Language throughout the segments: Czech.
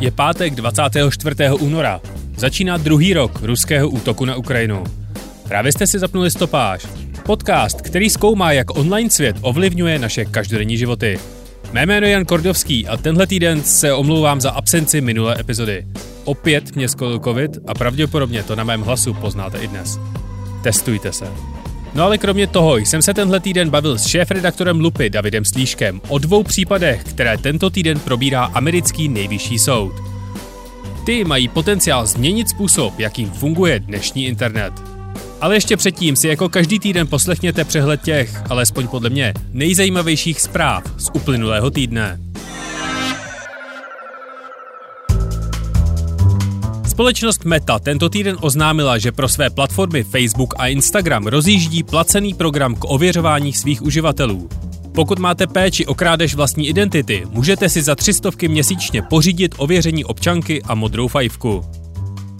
Je pátek 24. února. Začíná druhý rok ruského útoku na Ukrajinu. Právě jste si zapnuli stopáž. Podcast, který zkoumá, jak online svět ovlivňuje naše každodenní životy. Mé jméno je Jan Kordovský a tenhle týden se omlouvám za absenci minulé epizody. Opět mě skolil covid a pravděpodobně to na mém hlasu poznáte i dnes. Testujte se. No ale kromě toho jsem se tenhle týden bavil s šéf-redaktorem Lupy Davidem Slíškem o dvou případech, které tento týden probírá americký nejvyšší soud. Ty mají potenciál změnit způsob, jakým funguje dnešní internet. Ale ještě předtím si jako každý týden poslechněte přehled těch, alespoň podle mě, nejzajímavějších zpráv z uplynulého týdne. Společnost Meta tento týden oznámila, že pro své platformy Facebook a Instagram rozjíždí placený program k ověřování svých uživatelů. Pokud máte péči o krádež vlastní identity, můžete si za 300 měsíčně pořídit ověření občanky a modrou fajfku.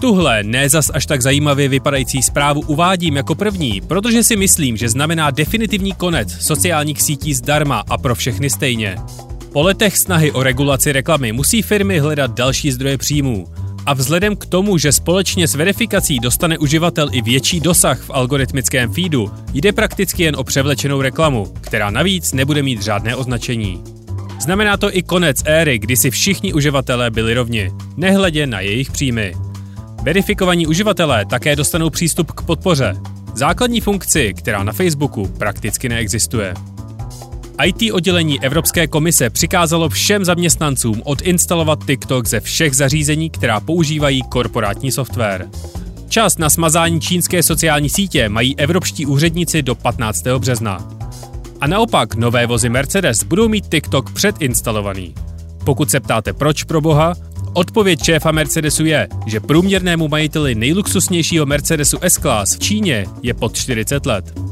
Tuhle ne zas až tak zajímavě vypadající zprávu uvádím jako první, protože si myslím, že znamená definitivní konec sociálních sítí zdarma a pro všechny stejně. Po letech snahy o regulaci reklamy musí firmy hledat další zdroje příjmů. A vzhledem k tomu, že společně s verifikací dostane uživatel i větší dosah v algoritmickém feedu, jde prakticky jen o převlečenou reklamu, která navíc nebude mít žádné označení. Znamená to i konec éry, kdy si všichni uživatelé byli rovni, nehledě na jejich příjmy. Verifikovaní uživatelé také dostanou přístup k podpoře, základní funkci, která na Facebooku prakticky neexistuje. IT oddělení Evropské komise přikázalo všem zaměstnancům odinstalovat TikTok ze všech zařízení, která používají korporátní software. Čas na smazání čínské sociální sítě mají evropští úředníci do 15. března. A naopak nové vozy Mercedes budou mít TikTok předinstalovaný. Pokud se ptáte proč pro boha, odpověď šéfa Mercedesu je, že průměrnému majiteli nejluxusnějšího Mercedesu S-Class v Číně je pod 40 let.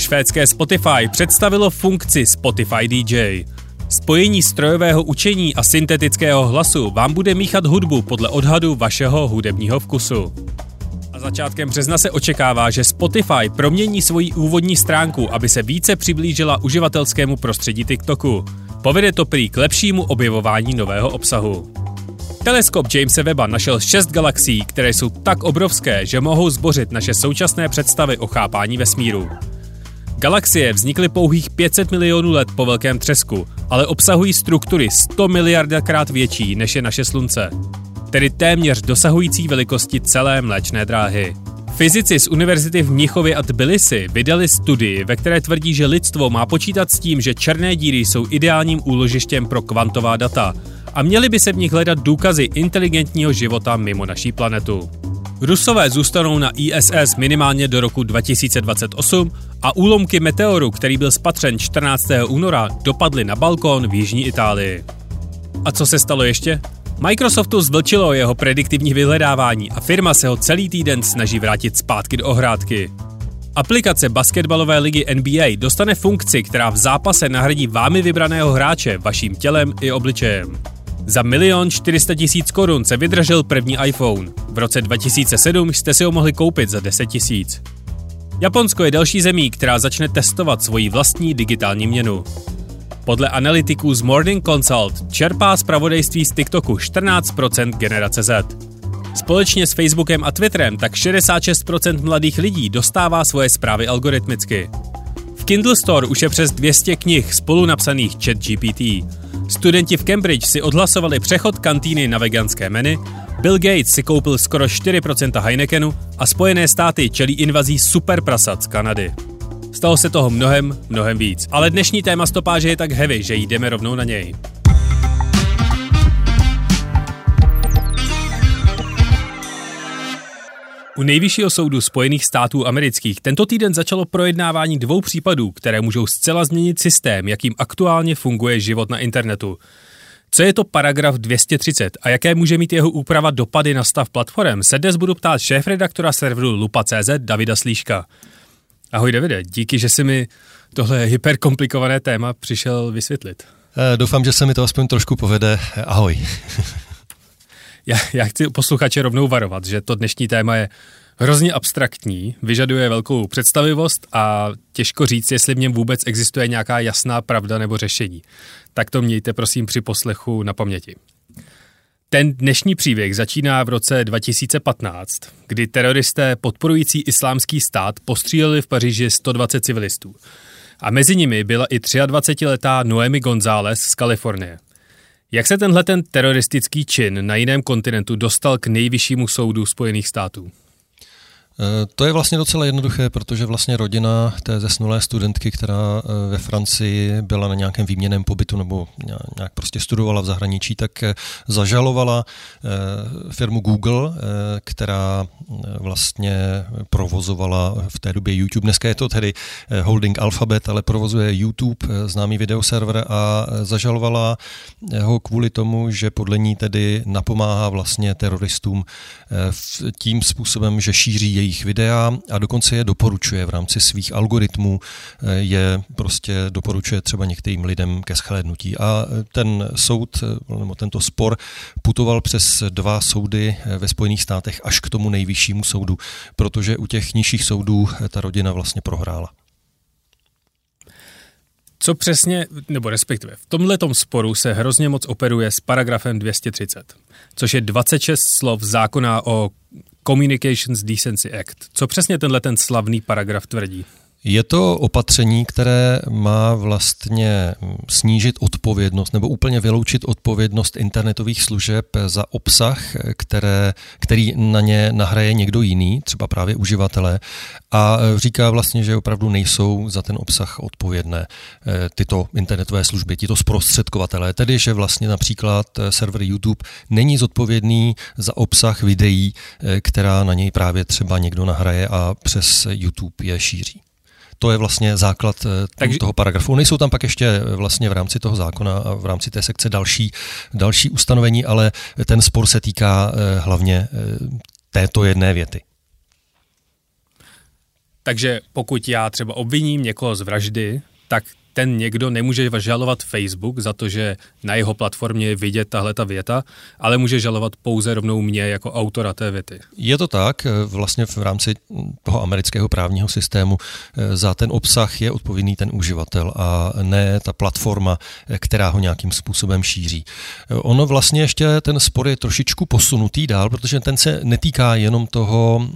Švédské Spotify představilo funkci Spotify DJ. Spojení strojového učení a syntetického hlasu vám bude míchat hudbu podle odhadu vašeho hudebního vkusu. A začátkem března se očekává, že Spotify promění svoji úvodní stránku, aby se více přiblížila uživatelskému prostředí TikToku. Povede to prý k lepšímu objevování nového obsahu. Teleskop Jamesa Webba našel šest galaxií, které jsou tak obrovské, že mohou zbořit naše současné představy o chápání vesmíru. Galaxie vznikly pouhých 500 milionů let po velkém třesku, ale obsahují struktury 100 miliardakrát větší než je naše Slunce. Tedy téměř dosahující velikosti celé mléčné dráhy. Fyzici z univerzity v Mnichově a Tbilisi vydali studii, ve které tvrdí, že lidstvo má počítat s tím, že černé díry jsou ideálním úložištěm pro kvantová data a měly by se v nich hledat důkazy inteligentního života mimo naší planetu. Rusové zůstanou na ISS minimálně do roku 2028 a úlomky meteoru, který byl spatřen 14. února, dopadly na balkón v jižní Itálii. A co se stalo ještě? Microsoftu zvlčilo jeho prediktivní vyhledávání a firma se ho celý týden snaží vrátit zpátky do ohrádky. Aplikace basketbalové ligy NBA dostane funkci, která v zápase nahradí vámi vybraného hráče vaším tělem i obličejem. Za milion 400 tisíc korun se vydržel první iPhone. V roce 2007 jste si ho mohli koupit za 10 tisíc. Japonsko je další zemí, která začne testovat svoji vlastní digitální měnu. Podle analytiků z Morning Consult čerpá zpravodajství z TikToku 14% generace Z. Společně s Facebookem a Twitterem tak 66% mladých lidí dostává svoje zprávy algoritmicky. Kindle Store už je přes 200 knih spolu napsaných chat GPT. Studenti v Cambridge si odhlasovali přechod kantýny na veganské menu, Bill Gates si koupil skoro 4% Heinekenu a Spojené státy čelí invazí superprasat z Kanady. Stalo se toho mnohem, mnohem víc. Ale dnešní téma stopáže je tak heavy, že jdeme rovnou na něj. U nejvyššího soudu Spojených států amerických tento týden začalo projednávání dvou případů, které můžou zcela změnit systém, jakým aktuálně funguje život na internetu. Co je to paragraf 230 a jaké může mít jeho úprava dopady na stav platform, se dnes budu ptát šéf-redaktora serveru Lupa.cz Davida Slíška. Ahoj Davide, díky, že jsi mi tohle hyperkomplikované téma přišel vysvětlit. Eh, doufám, že se mi to aspoň trošku povede. Ahoj. já, já chci posluchače rovnou varovat, že to dnešní téma je hrozně abstraktní, vyžaduje velkou představivost a těžko říct, jestli v něm vůbec existuje nějaká jasná pravda nebo řešení. Tak to mějte prosím při poslechu na paměti. Ten dnešní příběh začíná v roce 2015, kdy teroristé podporující islámský stát postříleli v Paříži 120 civilistů. A mezi nimi byla i 23-letá Noemi González z Kalifornie. Jak se tenhle ten teroristický čin na jiném kontinentu dostal k nejvyššímu soudu Spojených států? Eh, to je vlastně docela jednoduché, protože vlastně rodina té zesnulé studentky, která eh, ve Francii byla na nějakém výměném pobytu nebo nějak prostě studovala v zahraničí, tak eh, zažalovala firmu Google, která vlastně provozovala v té době YouTube. Dneska je to tedy holding Alphabet, ale provozuje YouTube, známý videoserver a zažalovala ho kvůli tomu, že podle ní tedy napomáhá vlastně teroristům tím způsobem, že šíří její jejich videa a dokonce je doporučuje v rámci svých algoritmů, eh, je prostě doporučuje třeba některým lidem ke shlédnutí. A eh, ten soud, eh, nebo tento spor putoval přes dva soudy ve Spojených státech až k tomu nejvyššímu soudu, protože u těch nižších soudů ta rodina vlastně prohrála. Co přesně, nebo respektive v tomhle sporu se hrozně moc operuje s paragrafem 230, což je 26 slov zákona o Communications Decency Act. Co přesně tenhle ten slavný paragraf tvrdí? Je to opatření, které má vlastně snížit odpovědnost nebo úplně vyloučit odpovědnost internetových služeb za obsah, které, který na ně nahraje někdo jiný, třeba právě uživatelé, a říká vlastně, že opravdu nejsou za ten obsah odpovědné eh, tyto internetové služby, tyto zprostředkovatelé, tedy že vlastně například server YouTube není zodpovědný za obsah videí, eh, která na něj právě třeba někdo nahraje a přes YouTube je šíří. To je vlastně základ eh, Takže... toho paragrafu. Nejsou tam pak ještě eh, vlastně v rámci toho zákona a v rámci té sekce další, další ustanovení, ale ten spor se týká eh, hlavně této jedné věty. Takže pokud já třeba obviním někoho z vraždy, tak ten někdo nemůže žalovat Facebook za to, že na jeho platformě je vidět tahle ta věta, ale může žalovat pouze rovnou mě jako autora té věty. Je to tak, vlastně v rámci toho amerického právního systému eh, za ten obsah je odpovědný ten uživatel a ne ta platforma, eh, která ho nějakým způsobem šíří. Eh, ono vlastně ještě ten spor je trošičku posunutý dál, protože ten se netýká jenom toho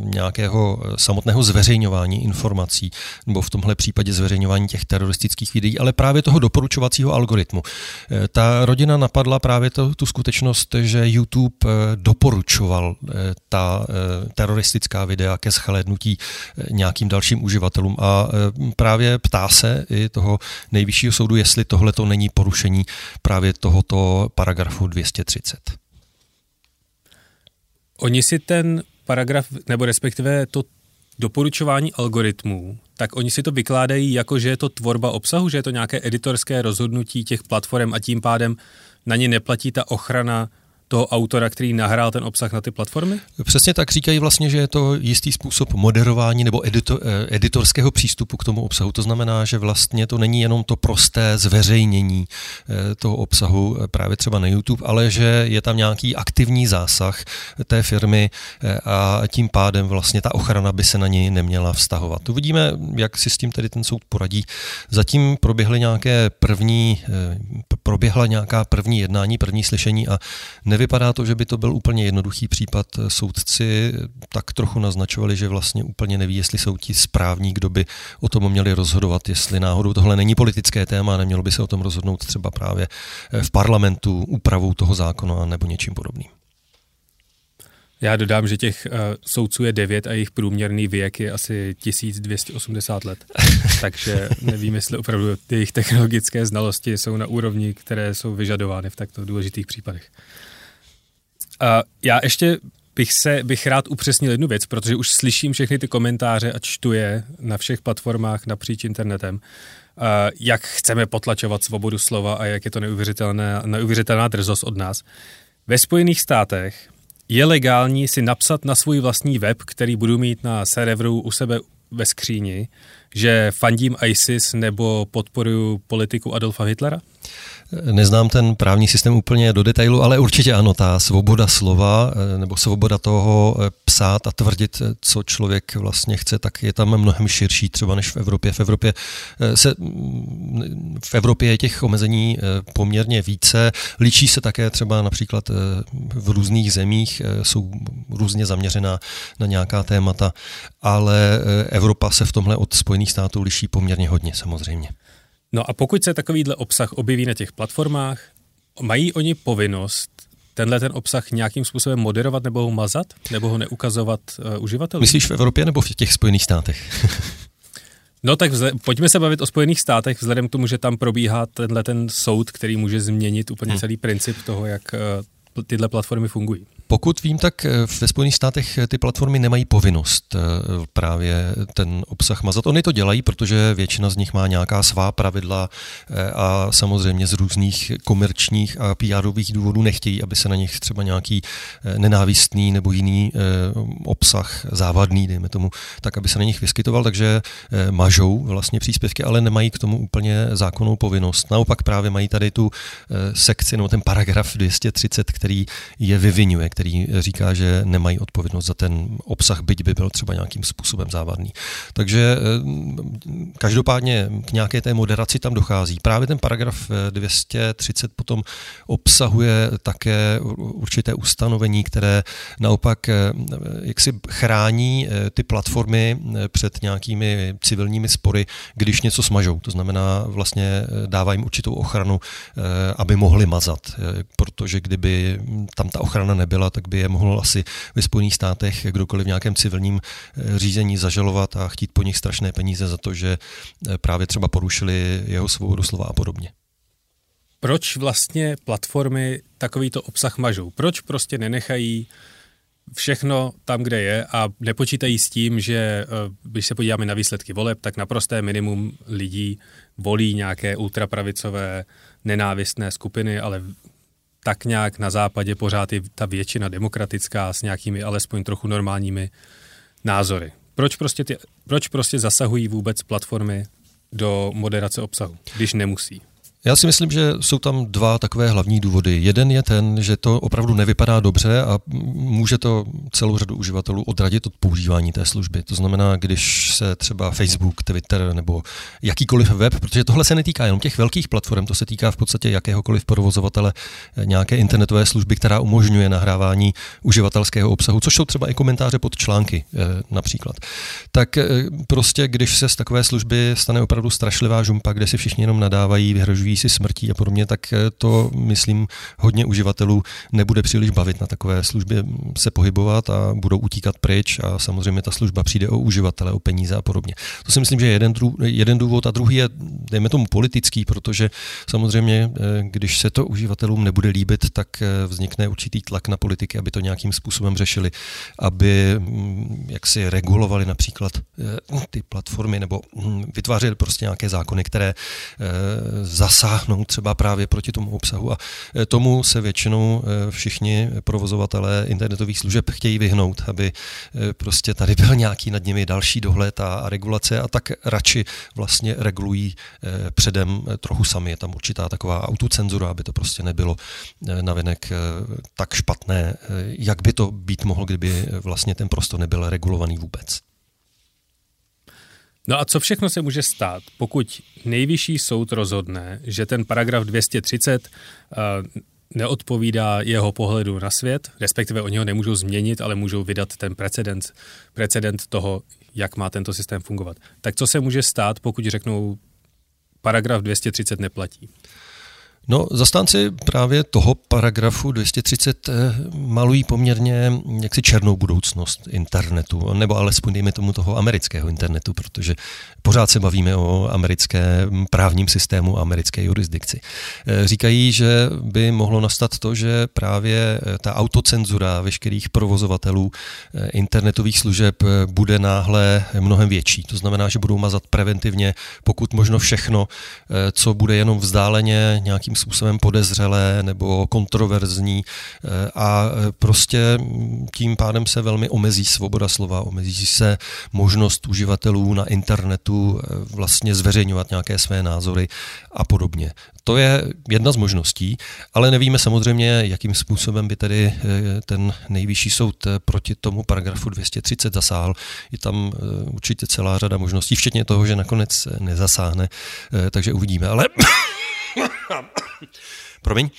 nějakého samotného zveřejňování informací, nebo v tomhle případě zveřejňování těch teroristických humoristických videí, ale právě toho doporučovacího algoritmu. Eh, ta rodina napadla právě to, tu skutečnost, že YouTube eh, doporučoval eh, ta teroristická videa ke shlédnutí nějakým dalším uživatelům a právě ptá se i toho nejvyššího soudu, jestli tohle to není porušení právě tohoto paragrafu 230. Oni si ten paragraf, nebo respektive to doporučování algoritmů, tak oni si to vykládají jako, že je to tvorba obsahu, že je to nějaké editorské rozhodnutí těch platform a tím pádem na ně neplatí ta ochrana toho autora, který nahrál ten obsah na ty platformy? Přesně tak říkají vlastně, že je to jistý způsob moderování nebo edito, eh, editorského přístupu k tomu obsahu. To znamená, že vlastně to není jenom to prosté zveřejnění eh, toho obsahu eh, právě třeba na YouTube, ale že je tam nějaký aktivní zásah té firmy a tím pádem vlastně ta ochrana by se na něj neměla vztahovat. Uvidíme, jak si s tím tedy ten soud poradí. Zatím proběhly nějaké první, proběhla nějaká první jednání, první slyšení a ne Nevypadá to, že by to byl úplně jednoduchý případ. Soudci tak trochu naznačovali, že vlastně úplně neví, jestli jsou ti správní, kdo by o tom měli rozhodovat, jestli náhodou tohle není politické téma, nemělo by se o tom rozhodnout třeba právě v parlamentu úpravou toho zákona nebo něčím podobným. Já dodám, že těch uh, soudců je devět a jejich průměrný věk je asi 1280 let. Takže nevím, jestli opravdu ty jejich technologické znalosti jsou na úrovni, které jsou vyžadovány v takto důležitých případech. Uh, já ještě bych se bych rád upřesnil jednu věc, protože už slyším všechny ty komentáře a čtu je na všech platformách napříč internetem, uh, jak chceme potlačovat svobodu slova a jak je to neuvěřitelná, neuvěřitelná drzost od nás. Ve Spojených státech je legální si napsat na svůj vlastní web, který budu mít na serveru u sebe ve skříni, že fandím ISIS nebo podporuju politiku Adolfa Hitlera? Neznám ten právní systém úplně do detailu, ale určitě ano, ta svoboda slova nebo svoboda toho psát a tvrdit, co člověk vlastně chce, tak je tam mnohem širší třeba než v Evropě. V Evropě, se, v Evropě je těch omezení poměrně více. Ličí se také třeba například v různých zemích, jsou různě zaměřená na nějaká témata, ale Evropa se v tomhle od Spojených států liší poměrně hodně samozřejmě. No a pokud se takovýhle obsah objeví na těch platformách, mají oni povinnost tenhle ten obsah nějakým způsobem moderovat nebo ho mazat, nebo ho neukazovat uh, uživatelům? Myslíš v Evropě nebo v těch Spojených státech? no tak vzhled, pojďme se bavit o Spojených státech, vzhledem k tomu, že tam probíhá tenhle ten soud, který může změnit úplně hmm. celý princip toho, jak uh, tyhle platformy fungují. Pokud vím, tak eh, ve Spojených státech eh, ty platformy nemají povinnost eh, právě ten obsah mazat. Oni to dělají, protože většina z nich má nějaká svá pravidla a samozřejmě z různých komerčních a PRových důvodů nechtějí, aby se na nich třeba nějaký nenávistný nebo jiný obsah, závadný, dejme tomu, tak aby se na nich vyskytoval, takže mažou vlastně příspěvky, ale nemají k tomu úplně zákonnou povinnost. Naopak právě mají tady tu sekci, nebo ten paragraf 230, který je vyvinuje, který říká, že nemají odpovědnost za ten obsah, byť by byl třeba nějakým způsobem závadný. Takže eh, každopádně k nějaké té moderaci tam dochází. Právě ten paragraf 230 eh, potom obsahuje také určité ustanovení, které naopak eh, jak si chrání ty platformy před nějakými civilními spory, když něco smažou. To znamená, vlastně dává jim určitou ochranu, aby mohli mazat, protože kdyby tam ta ochrana nebyla, tak by je mohl asi ve Spojených státech kdokoliv v nějakém civilním eh, řízení zažalovat a chtít po nich strašné peníze za to, že eh, právě třeba porušili jeho svobodu slova a podobně. Proč vlastně platformy takovýto obsah mažou? Proč prostě nenechají všechno tam, kde je a nepočítají s tím, že eh, když se podíváme na výsledky voleb, tak naprosté minimum lidí volí nějaké ultrapravicové nenávistné skupiny, ale tak nějak na západě pořád je ta většina demokratická s nějakými alespoň trochu normálními názory. Proč prostě, ty, proč prostě zasahují vůbec platformy do moderace obsahu, když nemusí? Já si myslím, že jsou tam dva takové hlavní důvody. Jeden je ten, že to opravdu nevypadá dobře a může to celou řadu uživatelů odradit od používání té služby. To znamená, když se třeba Facebook, Twitter nebo jakýkoliv web, protože tohle se netýká jenom těch velkých platform, to se týká v podstatě jakéhokoliv provozovatele nějaké internetové služby, která umožňuje nahrávání uživatelského obsahu, což jsou třeba i komentáře pod články eh, například. Tak eh, prostě, když se z takové služby stane opravdu strašlivá žumpa, kde si všichni jenom nadávají, vyhrožují živí si smrtí a podobně, tak eh, to, myslím, hodně uživatelů nebude příliš bavit na takové službě se pohybovat a budou utíkat pryč a samozřejmě ta služba přijde o uživatele, o peníze a podobně. To si myslím, že je jeden, jeden důvod a druhý je, dejme tomu, politický, protože samozřejmě, eh, když se to uživatelům nebude líbit, tak eh, vznikne určitý tlak na politiky, aby to nějakým způsobem řešili, aby mm, jak si regulovali například ty platformy nebo hm, vytvářeli prostě nějaké zákony, které zas zasáhnout třeba právě proti tomu obsahu a e, tomu se většinou e, všichni provozovatelé internetových služeb chtějí vyhnout, aby e, prostě tady byl nějaký nad nimi další dohled a regulace a tak radši vlastně regulují předem trochu sami. Je tam určitá taková autocenzura, aby to prostě nebylo navenek tak špatné, jak by to být mohlo, kdyby vlastně ten prostor nebyl regulovaný vůbec. No a co všechno se může stát, pokud nejvyšší soud rozhodne, že ten paragraf 230 uh, eh, neodpovídá jeho pohledu na svět, respektive oni ho nemůžou změnit, ale můžou vydat ten precedent, precedent toho, jak má tento systém fungovat. Tak co se může stát, pokud řeknou, paragraf 230 neplatí? No, zastánci právě toho paragrafu 230 eh, malují poměrně jaksi černou budoucnost internetu, nebo alespoň dejme tomu toho amerického internetu, protože pořád se bavíme o americkém právním systému a americké jurisdikci. Eh, říkají, že by mohlo nastat to, že právě eh, ta autocenzura veškerých provozovatelů internetových služeb bude náhle mnohem větší. To znamená, že budou mazat preventivně, pokud možno všechno, co bude jenom vzdáleně nějakým způsobem podezřelé nebo kontroverzní a prostě tím pádem se velmi omezí svoboda slova, omezí se možnost uživatelů na internetu vlastně zveřejňovat nějaké své názory a podobně. To je jedna z možností, ale nevíme samozřejmě, jakým způsobem by tedy ten nejvyšší soud proti tomu paragrafu 230 zasáhl. Je tam určitě celá řada možností, včetně toho, že nakonec nezasáhne, takže uvidíme. Ale Promiň.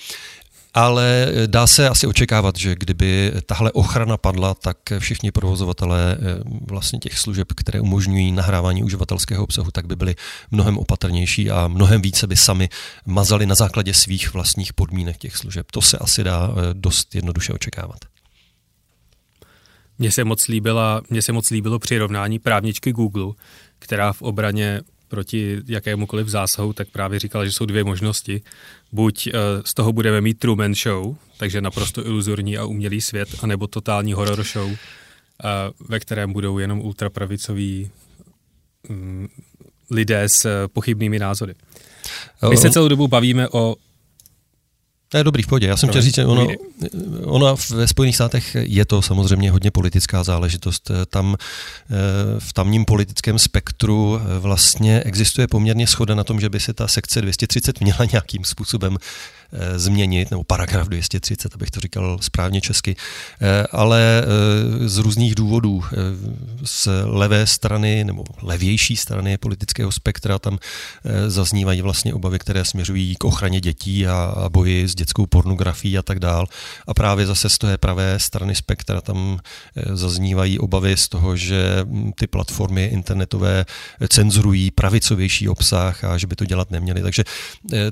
Ale dá se asi očekávat, že kdyby tahle ochrana padla, tak všichni provozovatelé eh, vlastně těch služeb, které umožňují nahrávání uživatelského obsahu, tak by byli mnohem opatrnější a mnohem více by sami mazali na základě svých vlastních podmínek těch služeb. To se asi dá eh, dost jednoduše očekávat. Mně se moc, líbila, mně se moc líbilo přirovnání právničky Google, která v obraně proti jakémukoliv zásahu, tak právě říkala, že jsou dvě možnosti. Buď uh, z toho budeme mít Truman Show, takže naprosto iluzorní a umělý svět, anebo totální horror show, uh, ve kterém budou jenom ultrapravicoví um, lidé s uh, pochybnými názory. My se celou dobu bavíme o to je dobrý v pohodě. Já jsem chtěl říct, že ono, ono ve Spojených státech je to samozřejmě hodně politická záležitost. Tam v tamním politickém spektru vlastně existuje poměrně schoda na tom, že by se ta sekce 230 měla nějakým způsobem Eh, změnit, nebo paragraf 230, abych to říkal správně česky, eh, ale eh, z různých důvodů z levé strany nebo levější strany politického spektra tam zaznívají vlastně obavy, které směřují k ochraně dětí a boji s dětskou pornografií a tak dál. A právě zase z té pravé strany spektra tam zaznívají obavy z toho, že hm, ty platformy internetové cenzurují pravicovější obsah a že by to dělat neměly. Takže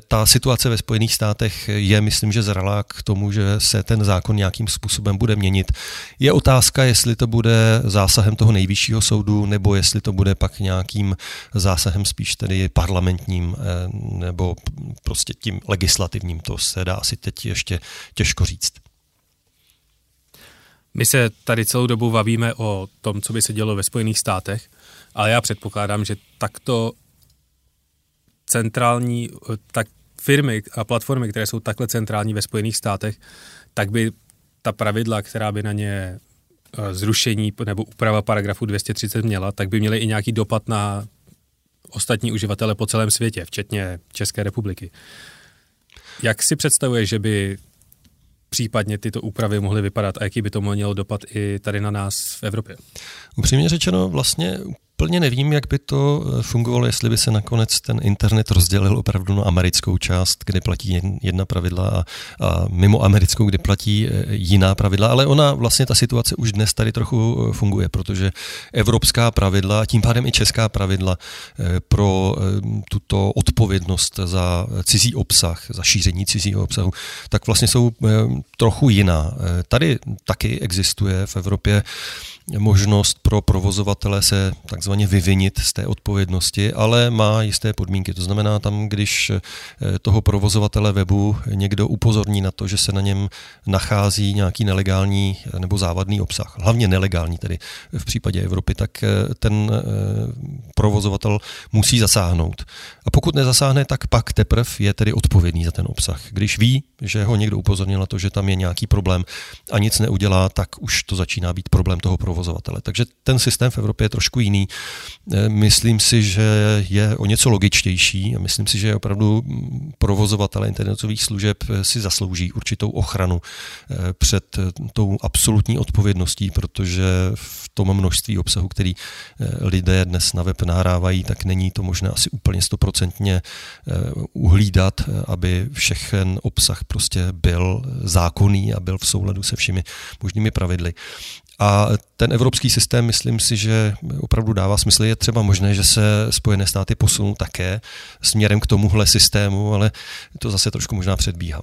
ta situace ve Spojených státech letech je, myslím, že zralá k tomu, že se ten zákon nějakým způsobem bude měnit. Je otázka, jestli to bude zásahem toho nejvyššího soudu, nebo jestli to bude pak nějakým zásahem spíš tedy parlamentním, eh, nebo prostě tím legislativním. To se dá asi teď ještě těžko říct. My se tady celou dobu bavíme o tom, co by se dělo ve Spojených státech, ale já předpokládám, že takto centrální, tak firmy a platformy, které jsou takhle centrální ve Spojených státech, tak by ta pravidla, která by na ně eh, zrušení nebo úprava paragrafu 230 měla, tak by měly i nějaký dopad na ostatní uživatele po celém světě, včetně České republiky. Jak si představuje, že by případně tyto úpravy mohly vypadat a jaký by to mělo dopad i tady na nás v Evropě? Upřímně řečeno, vlastně úplně nevím, jak by to eh, fungovalo, jestli by se nakonec ten internet rozdělil opravdu na americkou část, kde platí jedna pravidla a, a mimo americkou, kde platí eh, jiná pravidla, ale ona vlastně ta situace už dnes tady trochu eh, funguje, protože evropská pravidla, tím pádem i česká pravidla pro tuto odpovědnost za cizí obsah, za šíření cizího obsahu, tak vlastně jsou trochu jiná. Tady taky existuje v Evropě možnost pro provozovatele se takzvaně vyvinit z té odpovědnosti, ale má jisté podmínky. To znamená tam, když eh, toho provozovatele webu někdo upozorní na to, že se na něm nachází nějaký nelegální nebo závadný obsah, hlavně nelegální tedy v případě Evropy, tak eh, ten eh, provozovatel musí zasáhnout. A pokud nezasáhne, tak pak teprve je tedy odpovědný za ten obsah. Když ví, že ho někdo upozornil na to, že tam je nějaký problém a nic neudělá, tak už to začíná být problém toho provozovatele. Takže ten systém v Evropě je trošku jiný. Eh, myslím si, že je o něco logičtější a myslím si, že opravdu provozovatele internetových služeb eh, si zaslouží určitou ochranu eh, před tou absolutní odpovědností, protože v tom množství obsahu, který lidé dnes na web nahrávají, tak není to možné asi úplně stoprocentně uhlídat, aby všechen obsah prostě byl zákonný a byl v souladu se všemi možnými pravidly. A ten evropský systém, myslím si, že opravdu dává smysl. Je třeba možné, že se Spojené státy posunou také směrem k tomuhle systému, ale to zase trošku možná předbíhám.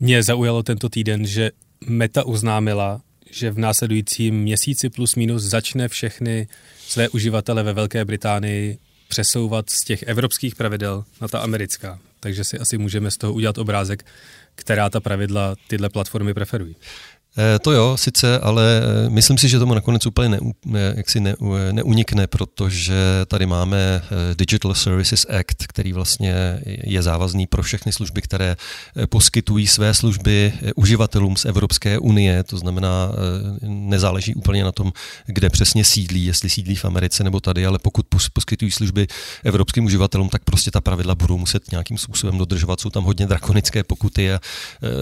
Mě zaujalo tento týden, že Meta oznámila, že v následujícím měsíci plus minus začne všechny své uživatele ve Velké Británii přesouvat z těch evropských pravidel na ta americká. Takže si asi můžeme z toho udělat obrázek, která ta pravidla tyhle platformy preferují. Eh, to jo, sice, ale eh, myslím si, že tomu nakonec úplně ne, jaksi ne, neunikne, protože tady máme eh, Digital Services Act, který vlastně je závazný pro všechny služby, které poskytují své služby uživatelům z Evropské unie. To znamená, nezáleží úplně na tom, kde přesně sídlí, jestli sídlí v Americe nebo tady, ale pokud poskytují služby evropským uživatelům, tak prostě ta pravidla budou muset nějakým způsobem dodržovat. Jsou tam hodně drakonické pokuty a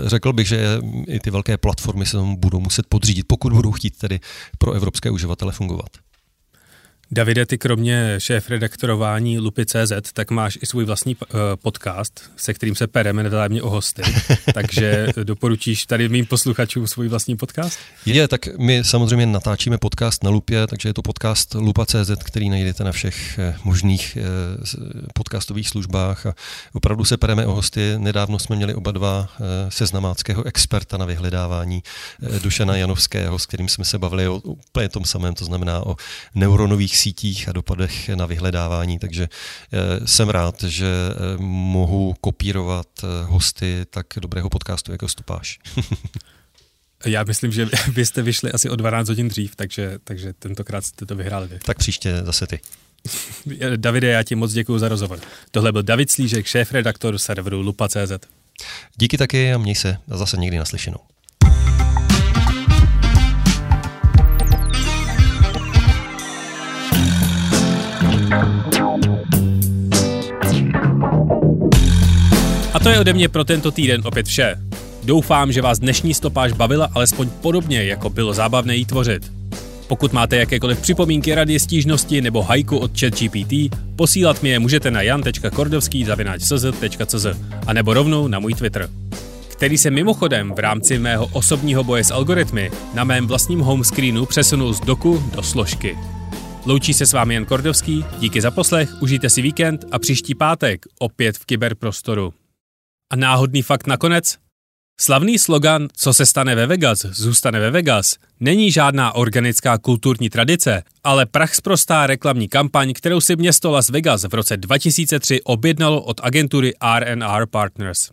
řekl bych, že i ty velké platformy se budou muset podřídit, pokud budou chtít tedy pro evropské uživatele fungovat. Davide, ty kromě šéf-redaktorování Lupy.cz, tak máš i svůj vlastní uh, podcast, se kterým se pereme nevzájemně o hosty. Takže doporučíš tady mým posluchačům svůj vlastní podcast? Je, tak my samozřejmě natáčíme podcast na Lupě, takže je to podcast Lupa.cz, který najdete na všech eh, možných eh, podcastových službách a opravdu se pereme o hosty. Nedávno jsme měli oba dva seznamáckého experta na vyhledávání Dušana Janovského, s kterým jsme se bavili o úplně tom samém, to znamená o neuronových sítích a dopadech na vyhledávání, takže eh, jsem rád, že eh, mohu kopírovat eh, hosty tak dobrého podcastu jako Stupáš. Já myslím, že byste vyšli asi o 12 hodin dřív, takže, takže tentokrát jste to vyhráli vy. Tak příště zase ty. Davide, já ti moc děkuji za rozhovor. Tohle byl David Slížek, šéf-redaktor serveru Lupa.cz. Díky taky a měj se a zase někdy naslyšenou. A to je ode mě pro tento týden opět vše. Doufám, že vás dnešní stopáž bavila alespoň podobně, jako bylo zábavné jí tvořit. Pokud máte jakékoliv připomínky, rady, stížnosti nebo hajku od ChatGPT, posílat mi je můžete na jan.kordovský.cz a nebo rovnou na můj Twitter který se mimochodem v rámci mého osobního boje s algoritmy na mém vlastním homescreenu přesunul z doku do složky. Loučí se s vámi Jan Kordovský, díky za poslech, užijte si víkend a příští pátek opět v kyberprostoru. A náhodný fakt nakonec? Slavný slogan Co se stane ve Vegas, zůstane ve Vegas není žádná organická kulturní tradice, ale prachsprostá reklamní kampaň, kterou si město Las Vegas v roce 2003 objednalo od agentury R&R Partners.